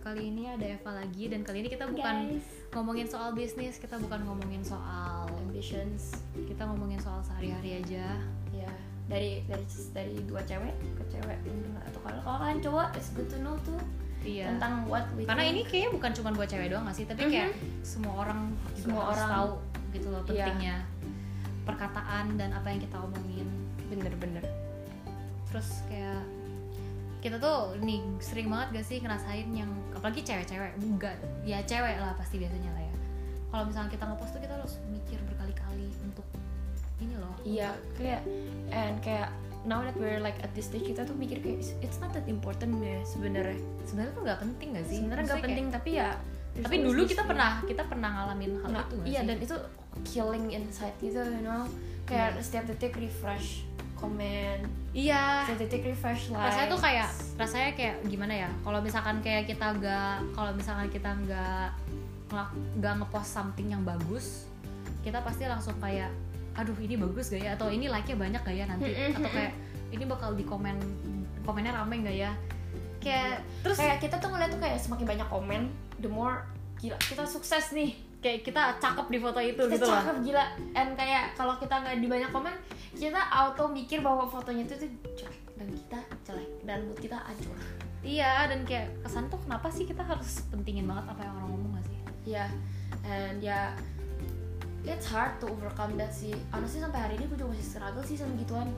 kali ini ada Eva lagi dan kali ini kita bukan Guys. ngomongin soal bisnis, kita bukan ngomongin soal ambitions kita ngomongin soal sehari-hari aja. ya dari dari dari dua cewek ke cewek atau kalau kalau kalian cowok it's good to know tuh Iya. tentang what we Karena think. ini kayaknya bukan cuma buat cewek doang gak sih, tapi kayak semua orang juga Semua harus orang. tahu gitu loh Iya. pentingnya perkataan dan apa yang kita omongin. bener-bener Terus kayak kita tuh nih sering banget gak sih ngerasain yang apalagi cewek-cewek enggak. Ya cewek lah pasti biasanya lah ya. Kalau misalnya kita ngepost tuh kita harus mikir berkali-kali untuk ini loh iya kayak and kayak now that we're like at this stage kita tuh mikir kayak it's- not that important ya sebenarnya. Sebenarnya tuh nggak penting gak sih? Sebenarnya nggak penting tapi ya kayak- tapi dulu kita pernah kita pernah ngalamin hal Nah, itu gak iya sih? dan itu killing inside gitu you know? Kayak Iya. setiap detik refresh komen iya. Detik refresh like rasanya tuh kayak rasanya kayak gimana ya? Kalau misalkan kayak kita nggak kalau misalkan kita nggak nggak ngepost something yang bagus kita pasti langsung kayak aduh ini bagus gak ya? Atau ini like nya banyak gak ya nanti? Atau kayak ini bakal di komen komennya rame gak ya? Kayak terus kayak kita tuh ngeliat tuh kayak semakin banyak komen the more gila kita sukses nih kayak kita cakep di foto itu kita gitu cakep gila. And kayak kalau kita nggak di banyak komen kita auto mikir bahwa fotonya itu tuh jelek. Dan kita jelek. Dan mood kita hancur. Iya dan kayak kesan tuh kenapa sih kita harus pentingin banget apa yang orang ngomong gak sih? Ya and ya it's hard to overcome that sih. Honestly sampai hari ini gue juga masih struggle sih sama gituan.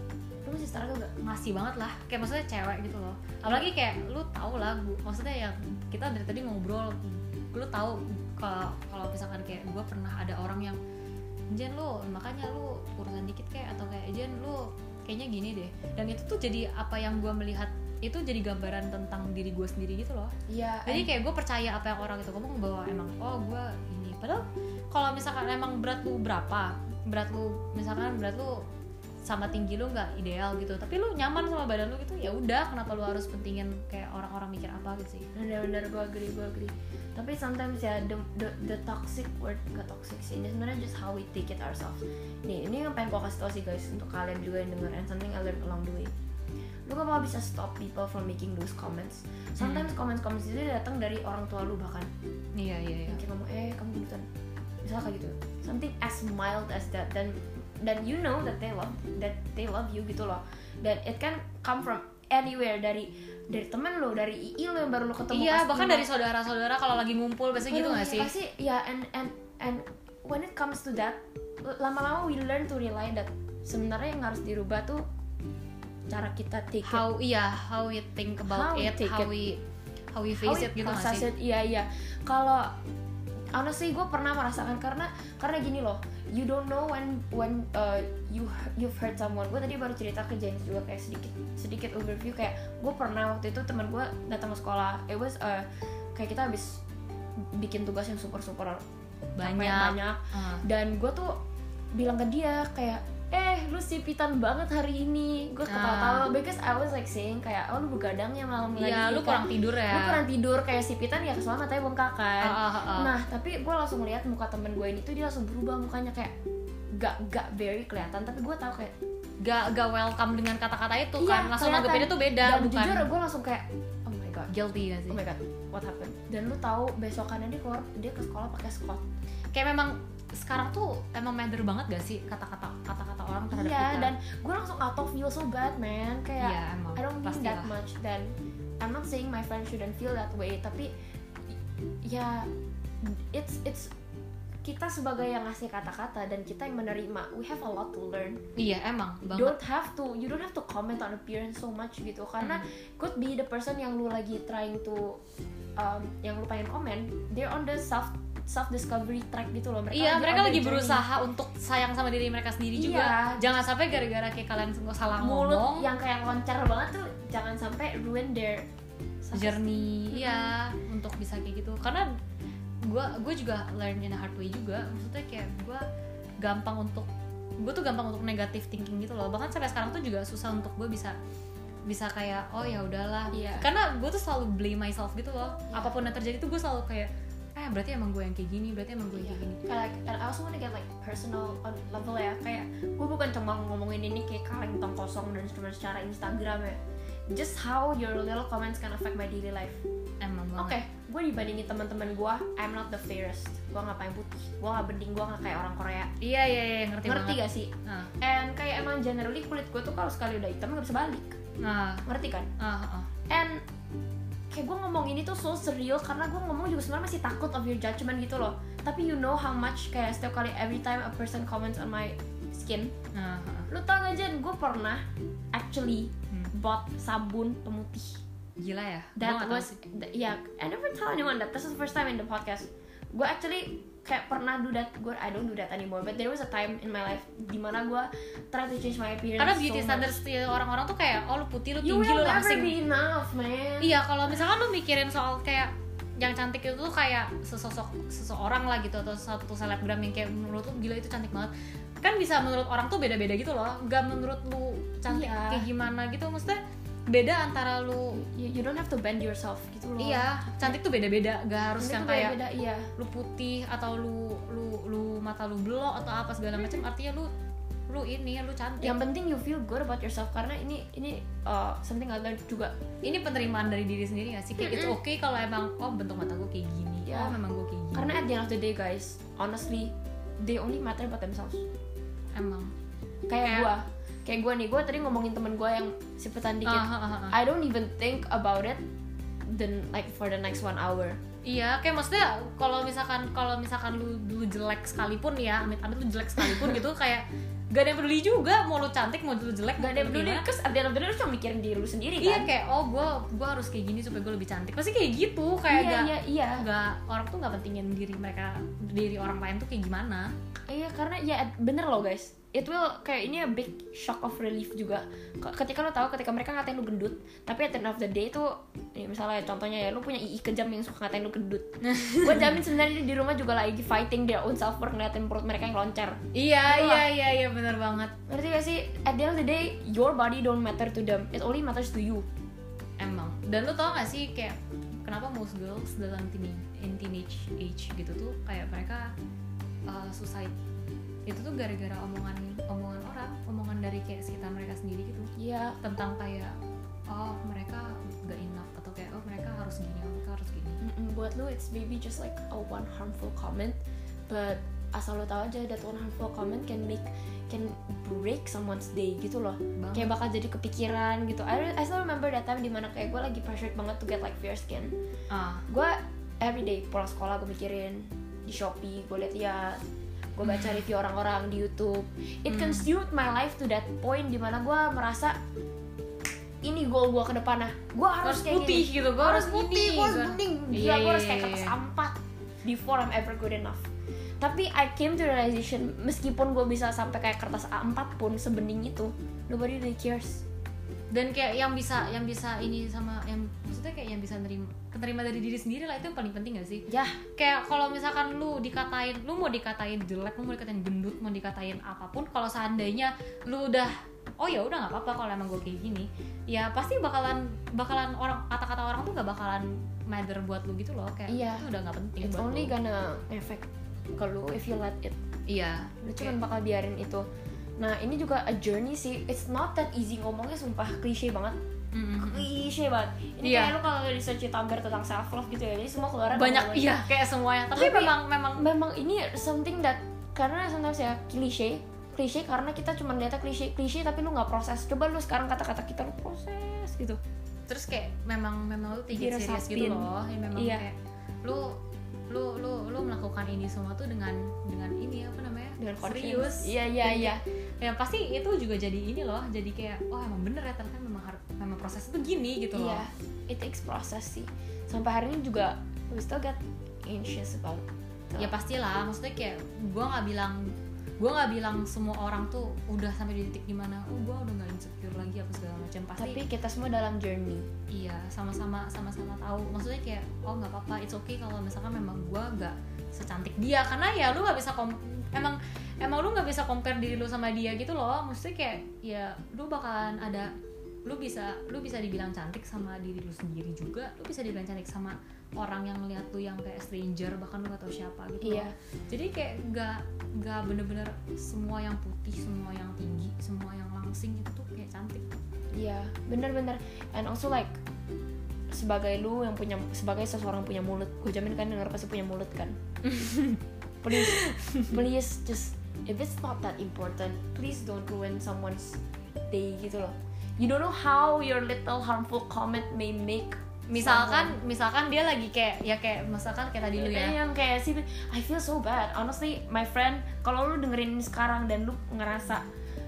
Lu masih struggle gak? ngasih banget lah. Kayak maksudnya cewek gitu loh. Apalagi kayak lu tau lah gua, maksudnya yang kita dari tadi ngobrol lu tahu kalau kalau misalkan kayak gue pernah ada orang yang Jen lu makanya lu urusan dikit kayak atau kayak Jen lu kayaknya gini deh. Dan itu tuh jadi apa yang gue melihat itu jadi gambaran tentang diri gue sendiri gitu loh. Iya, jadi kayak gue percaya apa yang orang itu ngomong bahwa emang oh gue ini. Padahal kalau misalkan emang berat lu berapa berat lu misalkan berat lu sama tinggi lu nggak ideal gitu. Tapi lu nyaman sama badan lu gitu ya udah kenapa lu harus pentingin kayak orang-orang mikir apa gitu sih? Bener-bener gue agree gue agree. Tapi sometimes ya the, the, the toxic word gak toxic sih ini sebenarnya just how we take it ourselves. Nih ini yang pengen gue kasih tau sih guys untuk kalian juga yang denger and something I learned along the way. Lu gak bakal bisa stop people from making those comments? Sometimes comments comments itu datang dari orang tua lu bahkan. Iya iya iya. Kayak ngomong eh kamu gendutan misalnya kayak gitu. Something as mild as that dan dan you know that they love that they love you gitu loh dan it can come from anywhere dari dari temen lo dari ii lo yang baru lo ketemu iya bahkan dari saudara-saudara kalau lagi ngumpul biasanya gitu nggak sih pasti ya and and and when it comes to that lama-lama we learn to rely that sebenarnya yang harus dirubah tuh cara kita take it how iya how we think about How we it take how it. we how we how face we it gitu nggak process sih it. Iya iya. Kalau honestly gue pernah merasakan karena karena gini loh, you don't know when when uh, you you've hurt someone. Gue tadi baru cerita ke James juga kayak sedikit sedikit overview kayak gue pernah waktu itu teman gue datang ke sekolah. It was uh, kayak kita habis bikin tugas yang super super banyak banyak Ah. dan gue tuh bilang ke dia kayak eh lu sipitan banget hari ini. Gue ketawa-tawa. Because I was like saying kayak oh lu begadang ya malam iya lagi lu kan? kurang tidur ya. Lu kurang tidur kayak sipitan ya kesono matanya bengkak kan. Ah, ah, ah, ah. nah tapi gue langsung lihat muka temen gue ini tuh dia langsung berubah mukanya kayak gak gak very kelihatan. Tapi gue tahu kayak gak gak welcome dengan kata-kata itu Iya, kan. Langsung kelihatan. nanggepinnya tuh beda dan bukan? jujur gue langsung kayak oh my god. Guilty gak sih? Oh my god what happened? Dan lu tahu besokannya dia keluar dia ke sekolah pakai skot kayak memang sekarang tuh emang matter banget gak sih kata-kata kata-kata orang terhadap iya kita. dan gue langsung out of feel so bad man. Kayak Iya, emang. I don't mean pastilah. that much. Dan I'm not saying my friend shouldn't feel that way tapi ya it's it's kita sebagai yang ngasih kata-kata dan kita yang menerima we have a lot to learn. Iya emang banget. Don't have to you don't have to comment on appearance so much gitu. Karena Hmm. could be the person yang lu lagi trying to um, yang lu pengen komen they're on the self self discovery track gitu loh. Mereka iya lagi mereka lagi journey. berusaha untuk sayang sama diri mereka sendiri Iya. juga. Jangan sampai gara-gara kayak kalian nggak salah mulut ngomong. yang kayak loncar banget tuh jangan sampai ruin their journey iya untuk bisa kayak gitu. Karena gue gue juga learn in a hard way juga. Maksudnya kayak gue gampang untuk gue tuh gampang untuk negative thinking gitu loh. Bahkan sampai sekarang tuh juga susah untuk gue bisa bisa kayak oh ya udahlah. Iya. karena gue tuh selalu blame myself gitu loh. Iya. apa pun yang terjadi tuh gue selalu kayak eh berarti emang gue yang kayak gini berarti emang gue yang kayak gini. Kayak like, and I also wanna get like personal on level ya. Kayak gue bukan cuma ngomongin ini kayak kaleng tong kosong dan cuma secara Instagram ya. Just how your little comments can affect my daily life. Emang oke banget gue dibandingin teman-teman gue I'm not the fairest. Gue ngapain putih. Gue nggak bening gue nggak kayak orang Korea. Iya iya iya ngerti, ngerti banget. gak sih? Nah, and kayak emang generally kulit gue tuh kalau sekali udah hitam nggak bisa balik. Nah, ngerti kan? Ah, ah. and kayak gue ngomong ini tuh so surreal karena gue ngomong juga sebenarnya masih takut of your judgment gitu loh. Tapi you know how much kayak setiap kali every time a person comments on my skin. Nah, ah. lu tau gak Jen? Gue pernah actually Hmm. bought sabun pemutih. Gila ya? That was th- yeah I never tell anyone that. This is the first time in the podcast. Gue actually kayak pernah do that gue I don't do that anymore but there was a time in my life di mana gue try to change my appearance karena beauty so standards orang-orang tuh kayak oh lu putih lu you tinggi will lu never langsing be enough man. Iya kalau misalkan lu mikirin soal kayak yang cantik itu tuh kayak sesosok seseorang lah gitu atau satu selebgram yang kayak menurut lu gila itu cantik banget. Kan bisa menurut orang tuh beda-beda gitu loh nggak menurut lu cantik Iya. kayak gimana gitu maksudnya beda antara lu you, you don't have to bend yourself gitu loh. Iya. Cantik tuh beda-beda gak harus Nanti yang kayak beda iya. lu putih atau lu lu lu mata lu belok atau apa segala macam artinya lu lu ini lu cantik. Yang penting you feel good about yourself karena ini ini uh, something I learned juga. Ini penerimaan dari diri sendiri gak sih? Kayak itu oke kalau emang oh bentuk mata gue kayak gini Ya. oh memang gue kayak gini. Karena at the end of the day guys honestly they only matter about themselves. Emang. Kayak Kayak- gue kayak gue nih gue tadi ngomongin temen gue yang sipetan dikit Ah, ah, ah, ah. I don't even think about it then like for the next one hour Iya, kayak maksudnya kalau misalkan kalau misalkan lu dulu jelek sekalipun ya, amit-amit lu jelek sekalipun gitu kayak gak ada yang peduli juga mau lu cantik mau lu jelek gak ada yang peduli terus at the end of the day lu cuma mikirin diri lu sendiri Iya kan kayak oh gue gue harus kayak gini supaya gue lebih cantik. Pasti kayak gitu kayak iya gak iya iya nggak orang tuh nggak pentingin diri mereka diri orang lain tuh kayak gimana. iya karena ya bener loh guys it will kayak ini a big shock of relief juga ketika lo tahu ketika mereka ngatain lu gendut tapi at the end of the day itu ya misalnya contohnya ya lu punya ii kejam yang suka ngatain lu gendut gue jamin sebenarnya di rumah juga lagi fighting their own self worth ngeliatin perut mereka yang loncat Iya Wah. iya iya iya benar banget. ngerti gak sih at the end of the day your body don't matter to them it only matters to you Emang. Dan lu tau gak sih kayak kenapa most girls dalam teen in teenage age gitu tuh kayak mereka uh, suicide itu tuh gara-gara omongan omongan orang, omongan dari kayak sekitar mereka sendiri gitu. Iya. Tentang kayak oh mereka gak enough atau kayak oh mereka harus gini, oh, mereka harus gini. Mm-mm, buat lu it's maybe just like a one harmful comment. But asal lo tahu aja that one harmful comment can make can break someone's day gitu loh. Banget. kayak bakal jadi kepikiran gitu. I, I still remember that time di mana kayak gue lagi pressured banget to get like fair skin. Ah, gue everyday pulang sekolah gue mikirin di shopee gue liat-liat gue baca review orang-orang di YouTube. It Hmm. consumed my life to that point di mana gue merasa ini goal gue ke depannya gue harus, harus kayak putih gini. gitu, gue harus putih, gue harus gua- bening. Iya, gila gue iya, harus kayak iya, kertas iya. empat before I'm ever good enough. Tapi I came to realization meskipun gue bisa sampai kayak kertas A4 pun sebening itu nobody really cares. Dan kayak yang bisa yang bisa ini sama yang maksudnya kayak yang bisa nerima keterima dari diri sendiri lah itu yang paling penting gak sih ya kayak kalau misalkan lu dikatain lu mau dikatain jelek lu mau dikatain gendut mau dikatain apa pun kalau seandainya lu udah oh ya udah nggak apa-apa kalau emang gue kayak gini ya pasti bakalan bakalan orang kata-kata orang tuh gak bakalan matter buat lu gitu loh kayak Iya. itu udah nggak penting it's buat only lu. gonna effect ke lu if you let it iya lu cuman bakal biarin itu nah ini juga a journey sih it's not that easy ngomongnya sumpah klise banget. Klise banget. Ini Iya. kayak lu kalau research Tumblr tentang self love gitu ya jadi semua keluaran banyak iya kayak semuanya. Tapi, Tapi- memang memang memang ini something that karena sometimes ya klise klise karena kita cuma lihatnya klise klise tapi lu nggak proses. Coba lu sekarang kata-kata kita lu proses gitu. Terus kayak memang memang lu tinggi serius gitu loh. Ya memang Iya. kayak lu lu lu lu melakukan ini semua tuh dengan dengan ini apa namanya dengan serius? Iya iya iya. ya pasti itu juga jadi ini loh jadi kayak oh emang bener ya ternyata memang harus memang proses itu gini gitu loh. Iya it takes process sih. Sampai hari ini juga we still get anxious about ya pastilah. Maksudnya kayak gue nggak bilang gue nggak bilang semua orang tuh udah sampai di titik di mana oh gue udah nggak insecure lagi apa segala macam. Pasti tapi kita semua dalam journey. Iya sama-sama sama-sama tahu. Maksudnya kayak oh nggak apa-apa it's okay kalau misalkan memang gue nggak secantik dia. Karena ya lu nggak bisa kom emang emang lu nggak bisa compare diri lu sama dia gitu loh. Maksudnya kayak ya lu bakalan ada lu bisa lu bisa dibilang cantik sama diri lu sendiri juga. Lu bisa dibilang cantik sama orang yang lihat lu yang kayak stranger bahkan lu gak tahu siapa gitu Iya. loh. Jadi kayak nggak nggak bener-bener semua yang putih semua yang tinggi semua yang langsing itu tuh kayak cantik. Iya bener-bener. And also like sebagai lu yang punya sebagai seseorang punya mulut gue jamin kan denger pasti punya mulut kan. Please please just if it's not that important please don't ruin someone's day gitu loh. You don't know how your little harmful comment may make misalkan misalkan dia lagi kayak ya kayak misalkan kayak tadi lu someone. ya. yang kayak sih I feel so bad. Honestly my friend kalau lu dengerin ini sekarang dan lu ngerasa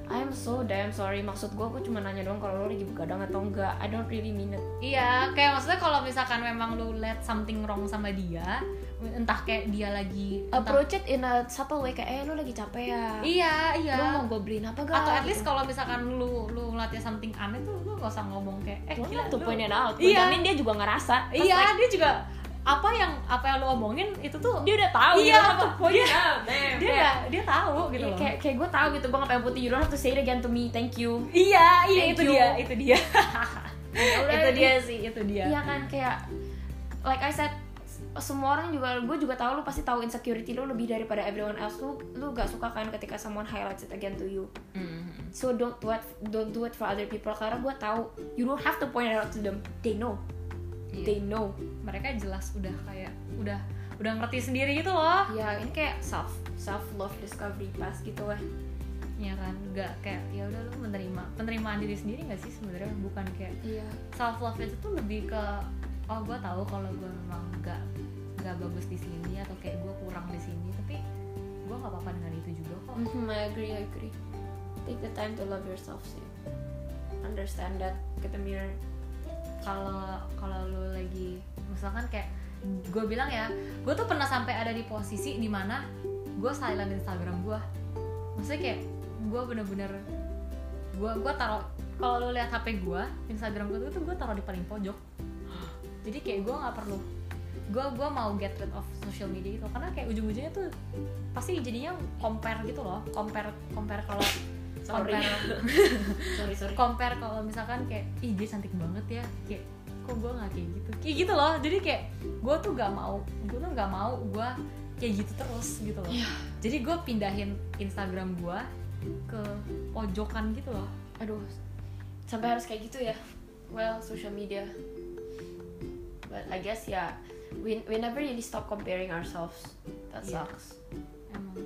I'm so damn sorry. Maksud gue gue cuma nanya doang kalau lu lagi begadang atau enggak. I don't really mean it. Iya, kayak maksudnya kalau misalkan memang lu let something wrong sama dia, entah kayak dia lagi entah- approach it in a subtle way kayak eh lu lagi capek ya. Iya, iya. lu mau gue beliin apa gak Atau at least Gitu. kalau misalkan lu lu ngeliatnya something aneh tuh lu gak usah ngomong kayak eh gila tuh point it out. Iya. Dia juga ngerasa. Terus Iya, like, dia juga apa yang apa yang lu omongin itu tuh dia udah tahu Iya, have to point dia- damn. dia Kayak- dia tahu gitu Iya, loh. kayak kayak gue tahu gitu gue ngapain putih you don't have to say it again to me thank you Iya, iya itu you. dia, itu dia. Ya udah, itu dia sih, itu dia. iya kan kayak like I said semua orang juga gue juga tahu lu pasti tahu insecurity lu lebih daripada everyone else lu lu gak suka kan ketika someone highlights it again to you Mhm. so don't do it don't do it for other people karena gue tahu you don't have to point it out to them they know Iya. they know Mereka jelas udah kayak udah udah ngerti sendiri gitu loh. ya ini kayak self self love discovery pas gitu lah Ya kan, nggak kayak ya udah lu menerima penerimaan diri sendiri nggak sih sebenarnya bukan kayak iya self love itu tuh lebih ke oh gue tahu kalau gue memang nggak nggak bagus di sini atau kayak gue kurang di sini tapi gue nggak apa-apa dengan itu juga kok Mhm, I agree, I agree. Take the time to love yourself sih. Understand that. Get a mirror. Kalau kalau lu lagi misalkan kayak gue bilang ya gue tuh pernah sampai ada di posisi di mana gue silent Instagram gue maksudnya kayak gue bener-bener gue gue taruh kalau lu lihat HP gue Instagram gue tuh gue taruh di paling pojok. Jadi kayak gue nggak perlu gue gue mau get rid of social media itu. Karena kayak ujung-ujungnya tuh pasti jadinya compare gitu loh compare compare kalau Sorry. sorry, sorry. compare kalau misalkan kayak ih dia cantik banget ya kayak kok gue nggak kayak gitu kayak gitu loh jadi kayak gue tuh gak mau gue tuh gak mau gue kayak gitu terus gitu loh Iya. jadi gue pindahin Instagram gue ke pojokan gitu loh Aduh. Sampai harus kayak gitu ya. Well, social media. But I guess ya, we, we never really stop comparing ourselves. That Iya. sucks. emang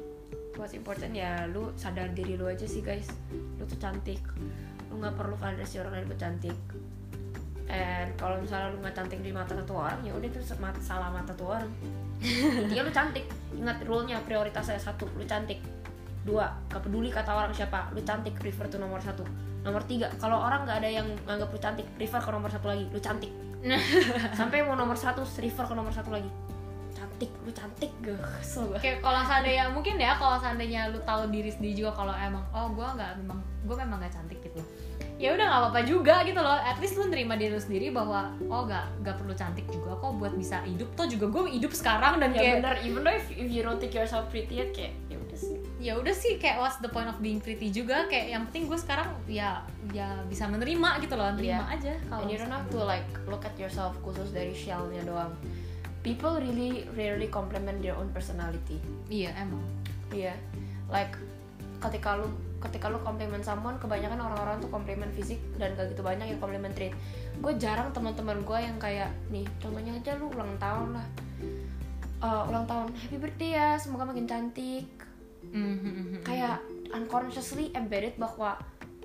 What's important ya, lu sadar diri lu aja sih guys. Lu tuh cantik. Lu nggak perlu validasi orang lain buat cantik. And kalau misalnya lu nggak cantik di mata satu orang, ya udah itu salah mata satu orang. Intinya lu cantik. Ingat rule-nya prioritasnya satu, lu cantik. Dua, gak peduli kata orang siapa, lu cantik. Refer to nomor satu. Nomor tiga, kalau orang nggak ada yang nganggap lu cantik, refer ke nomor satu lagi, lu cantik. Sampai mau nomor satu, refer ke nomor satu lagi. Cantik, lu cantik, gak? Kesel gue. kayak kalau seandainya mungkin ya kalau seandainya lu tahu diri sendiri juga kalau emang oh gue nggak memang gue memang nggak cantik gitu. Ya udah nggak apa-apa juga gitu loh. At least lu nerima diri lu sendiri bahwa oh nggak nggak perlu cantik juga kok buat bisa hidup. Toh juga gue hidup sekarang dan ya kayak bener even though if, if you don't take yourself pretty ya kayak ya udah sih. Ya udah sih kayak what's the point of being pretty juga? Kayak yang penting gue sekarang ya ya bisa menerima gitu loh. Iya. nerima aja kalau and you don't have to like look at yourself khusus dari shellnya doang people really rarely compliment their own personality. Iya emang. Iya. Like ketika lu ketika lu compliment someone kebanyakan orang-orang tuh compliment fisik dan gak gitu banyak yang compliment trait. Gue jarang teman-teman gue yang kayak nih contohnya aja lu ulang tahun lah. Eh, ulang tahun happy birthday ya semoga makin cantik. Mhm. kayak unconsciously embedded bahwa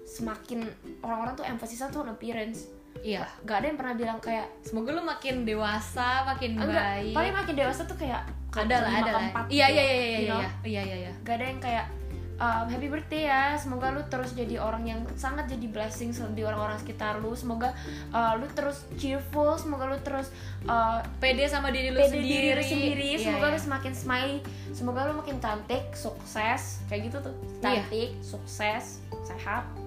semakin orang-orang tuh emphasis tuh on appearance iya. Gak ada yang pernah bilang kayak semoga lu makin dewasa makin enggak baik. paling makin dewasa tuh kayak ada lah ada lah. iya gitu, iya iya iya know? iya iya iya iya. Gak ada yang kayak um, happy birthday ya semoga lu terus jadi orang yang sangat jadi blessing di orang-orang sekitar lu. Semoga uh, lu terus cheerful semoga lu terus uh, pede sama diri lu pede sendiri diri lu sendiri. Iya, semoga iya. lu semakin smiley semoga lu makin cantik sukses. Kayak gitu tuh. Iya. cantik sukses sehat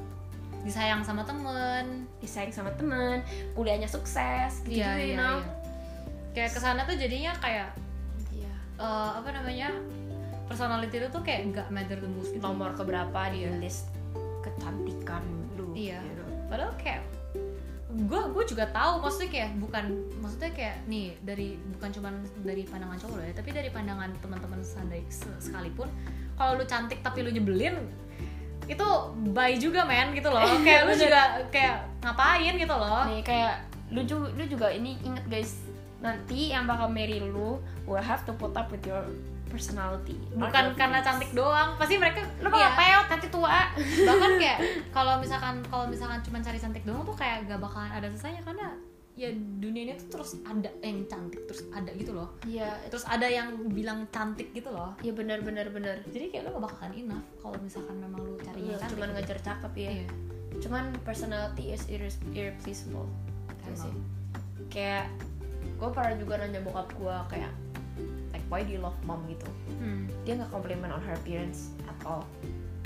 disayang sama temen disayang sama temen kuliahnya sukses gitu iya you iya know iya kayak ke sana tuh jadinya kayak Iya. eh, apa namanya personality lu tuh kayak nggak matter the most gitu nomor keberapa di Iya. list kecantikan lu Iya. you know. padahal kayak gue gue juga tahu maksudnya kayak bukan maksudnya kayak nih dari bukan cuman dari pandangan cowok ya tapi dari pandangan teman-teman sekalipun kalau lu cantik tapi lu nyebelin itu bye juga men gitu loh. Kayak lu juga kayak ngapain gitu loh. Nih kayak lu juga lu juga ini inget guys nanti yang bakal marry lu will have to put up with your personality. Bukan karena cantik doang pasti mereka lu bakal Iya. peot nanti tua. Bahkan kayak kalau misalkan kalau misalkan cuma cari cantik doang tuh kayak gak bakalan ada selesainya karena ya dunia ini tuh terus ada yang cantik terus ada gitu loh. Iya. Terus ada yang bilang cantik gitu loh. Iya benar benar benar. Jadi kayak lu gak bakalan enough kalau misalkan memang lu cari Iya, yang cantik cuman gitu. ngejar cakep ya. Iya. Cuman personality is irre- irreplaceable. Iya Emang. sih. kayak gue pernah juga nanya bokap gue kayak like why do you love mom gitu? Hmm. dia nggak compliment on her appearance at all.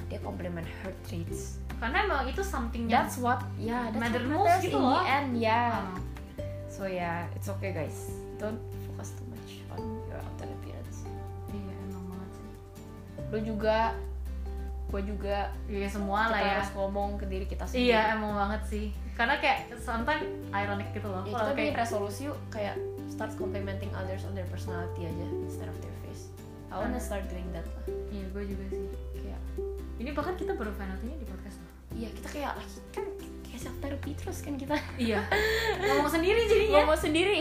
Dia compliment her traits. Karena emang itu something yang that's what yeah that's Matter what gitu in loh. the end yeah. Ah. So yeah it's okay guys. Don't focus too much on your outer appearance. Iya emang banget sih. Lu juga gue juga iya semua kita lah ya. harus ngomong ke diri kita sendiri. Iya emang banget sih. Karena kayak sometimes ironic gitu loh ya, kita bikin kayak resolusi yuk kayak start complimenting others on their personality aja instead of their face. I wanna Ah. start doing that lah. Iya gue juga sih. Kayak ini bahkan kita baru final ini di podcast loh. Iya kita kayak lagi kan self therapy terus kan kita. Iya. Ngomong sendiri jadinya. Ngomong sendiri.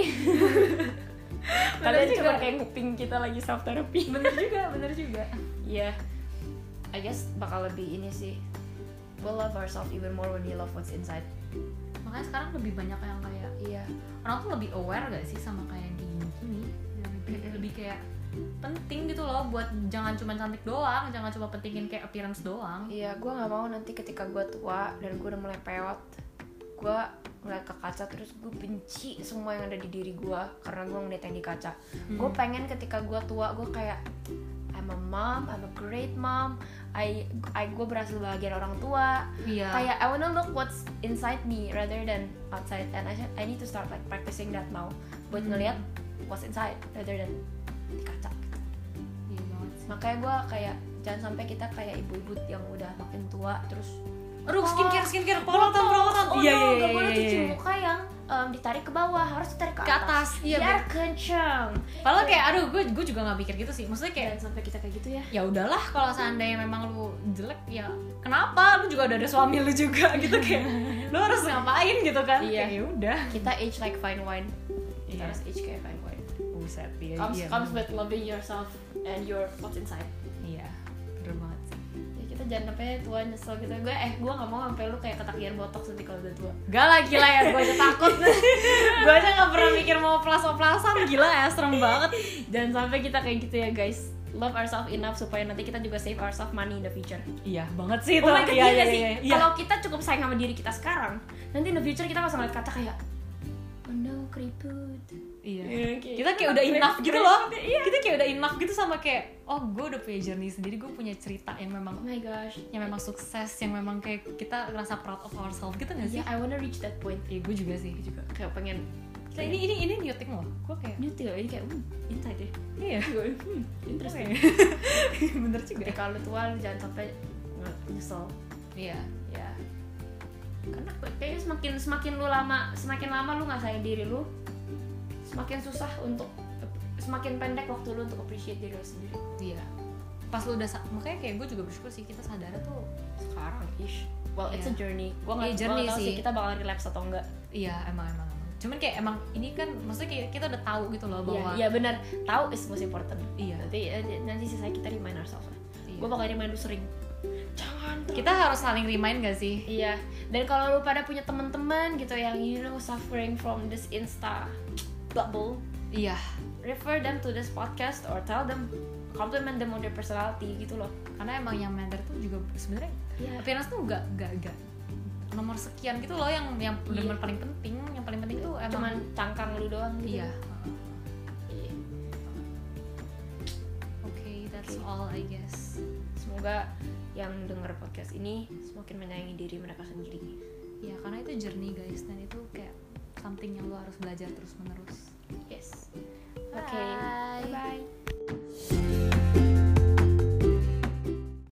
Kalian cuma kayak nguping kita lagi self therapy bener juga bener juga. Iya. I guess bakal lebih ini sih. We love ourselves even more when we love what's inside. Makanya sekarang lebih banyak yang kayak iya. orang tuh lebih aware gak sih sama kayak yang kayak gini? Lebih, lebih kayak penting gitu loh buat jangan cuma cantik doang jangan cuma pentingin kayak appearance doang. Iya gue nggak mau nanti ketika gue tua dan gue udah mulai peot gue ngeliat ke kaca terus gue benci semua yang ada di diri gue karena gue ngeliat yang di kaca. Gue pengen ketika gue tua gue kayak I'm a mom I'm a great mom I I gue berhasil bahagian orang tua. Iya. Kayak I wanna look what's inside me rather than outside and I I need to start like practicing that now. Buat Hmm. ngeliat what's inside rather than di kaca. Gitu. iya banget sih. Makanya gue kayak jangan sampai kita kayak ibu-ibu yang udah makin tua terus aduh skincare skincare perawatan perawatan oh iya no, iya gak iya boleh iya, cuci iya. muka yang em, ditarik ke bawah harus ditarik ke, Ke atas, iya, biar bener. kenceng. Padahal kayak aduh gue gue juga nggak mikir gitu sih. Maksudnya kayak jangan sampai kita kayak gitu ya. Ya udahlah kalau seandainya memang lu jelek ya kenapa? Lu juga udah ada suami lu juga gitu kayak lu harus ngapain? gitu kan. Iya. ya udah. Kita age like fine wine. Kita Iya. harus age kayak fine buset iya comes iya comes with loving yourself and your what's inside. Iya bener banget sih. Ya kita jangan sampai tua nyesel gitu. Gue eh gue gak mau sampai lu kayak ketagihan botok nanti kalau udah tua. Gak lah gila ya, gue aja takut. Gue aja gak pernah mikir mau oplas-oplasan. Gila ya, serem banget. Jangan sampai kita kayak gitu ya guys. Love ourselves enough supaya nanti kita juga save ourselves money in the future. Iya banget sih itu. Oh my god, Iya, iya, iya, gak sih? iya, iya. Kalau kita cukup sayang sama diri kita sekarang, nanti in the future kita langsung ngeliat kata kayak Oh no, keriput Iya. Iya, kayak- Kita kayak udah enough gitu loh. iya. Kita kayak udah enough gitu sama kayak Oh gue udah punya journey sendiri Gue punya cerita yang memang Oh my gosh. Yang memang sukses Yang memang kayak kita ngerasa proud of ourselves gitu gak sih? Yeah, I wanna reach that point. Iya gue juga sih. Juga. Kayak pengen Gila, ini ini ini new thing loh. Gue kayak nyetil ini kayak hmm, inside deh iya. Gue, hmm, interesting. Oke. bener juga. Lu tua lu jangan sampai nyesel. Iya. Ya. Karena kayaknya semakin semakin lu lama semakin lama lu nggak sayang diri lu semakin susah untuk semakin pendek waktu lu untuk appreciate diri lu sendiri. Iya. Pas lu udah makanya kayak gue juga bersyukur sih kita sadar tuh sekarang ish. Well it's a Iya. journey. Nggak Iya, journey nggak tahu sih. sih. kita bakal relapse atau enggak. Iya emang emang. Emang cuman kayak emang ini kan maksudnya kayak kita udah tahu gitu loh iya bahwa iya benar. Tahu is most important. Iya. nanti eh, nanti sisanya kita remind ourselves lah. Iya. gue bakal remind lu sering. Jangan terus. kita harus saling remind gak sih? Iya, dan kalau lu pada punya teman-teman gitu yang you know suffering from this insta bubble, iya refer them to this podcast or tell them compliment them on their personality gitu loh. karena emang yang matter tuh juga sebenarnya Iya. appearance tuh gak gak gak nomor sekian gitu loh yang yang benar-benar paling penting yang paling penting tuh emang Cuman cangkang lu doang gitu. iya Iya. oke that's all I guess Semoga yang denger podcast ini semakin menyayangi diri mereka sendiri. ya karena itu journey guys dan itu kayak something yang lo harus belajar terus menerus Yes. Oke. Bye. Bye.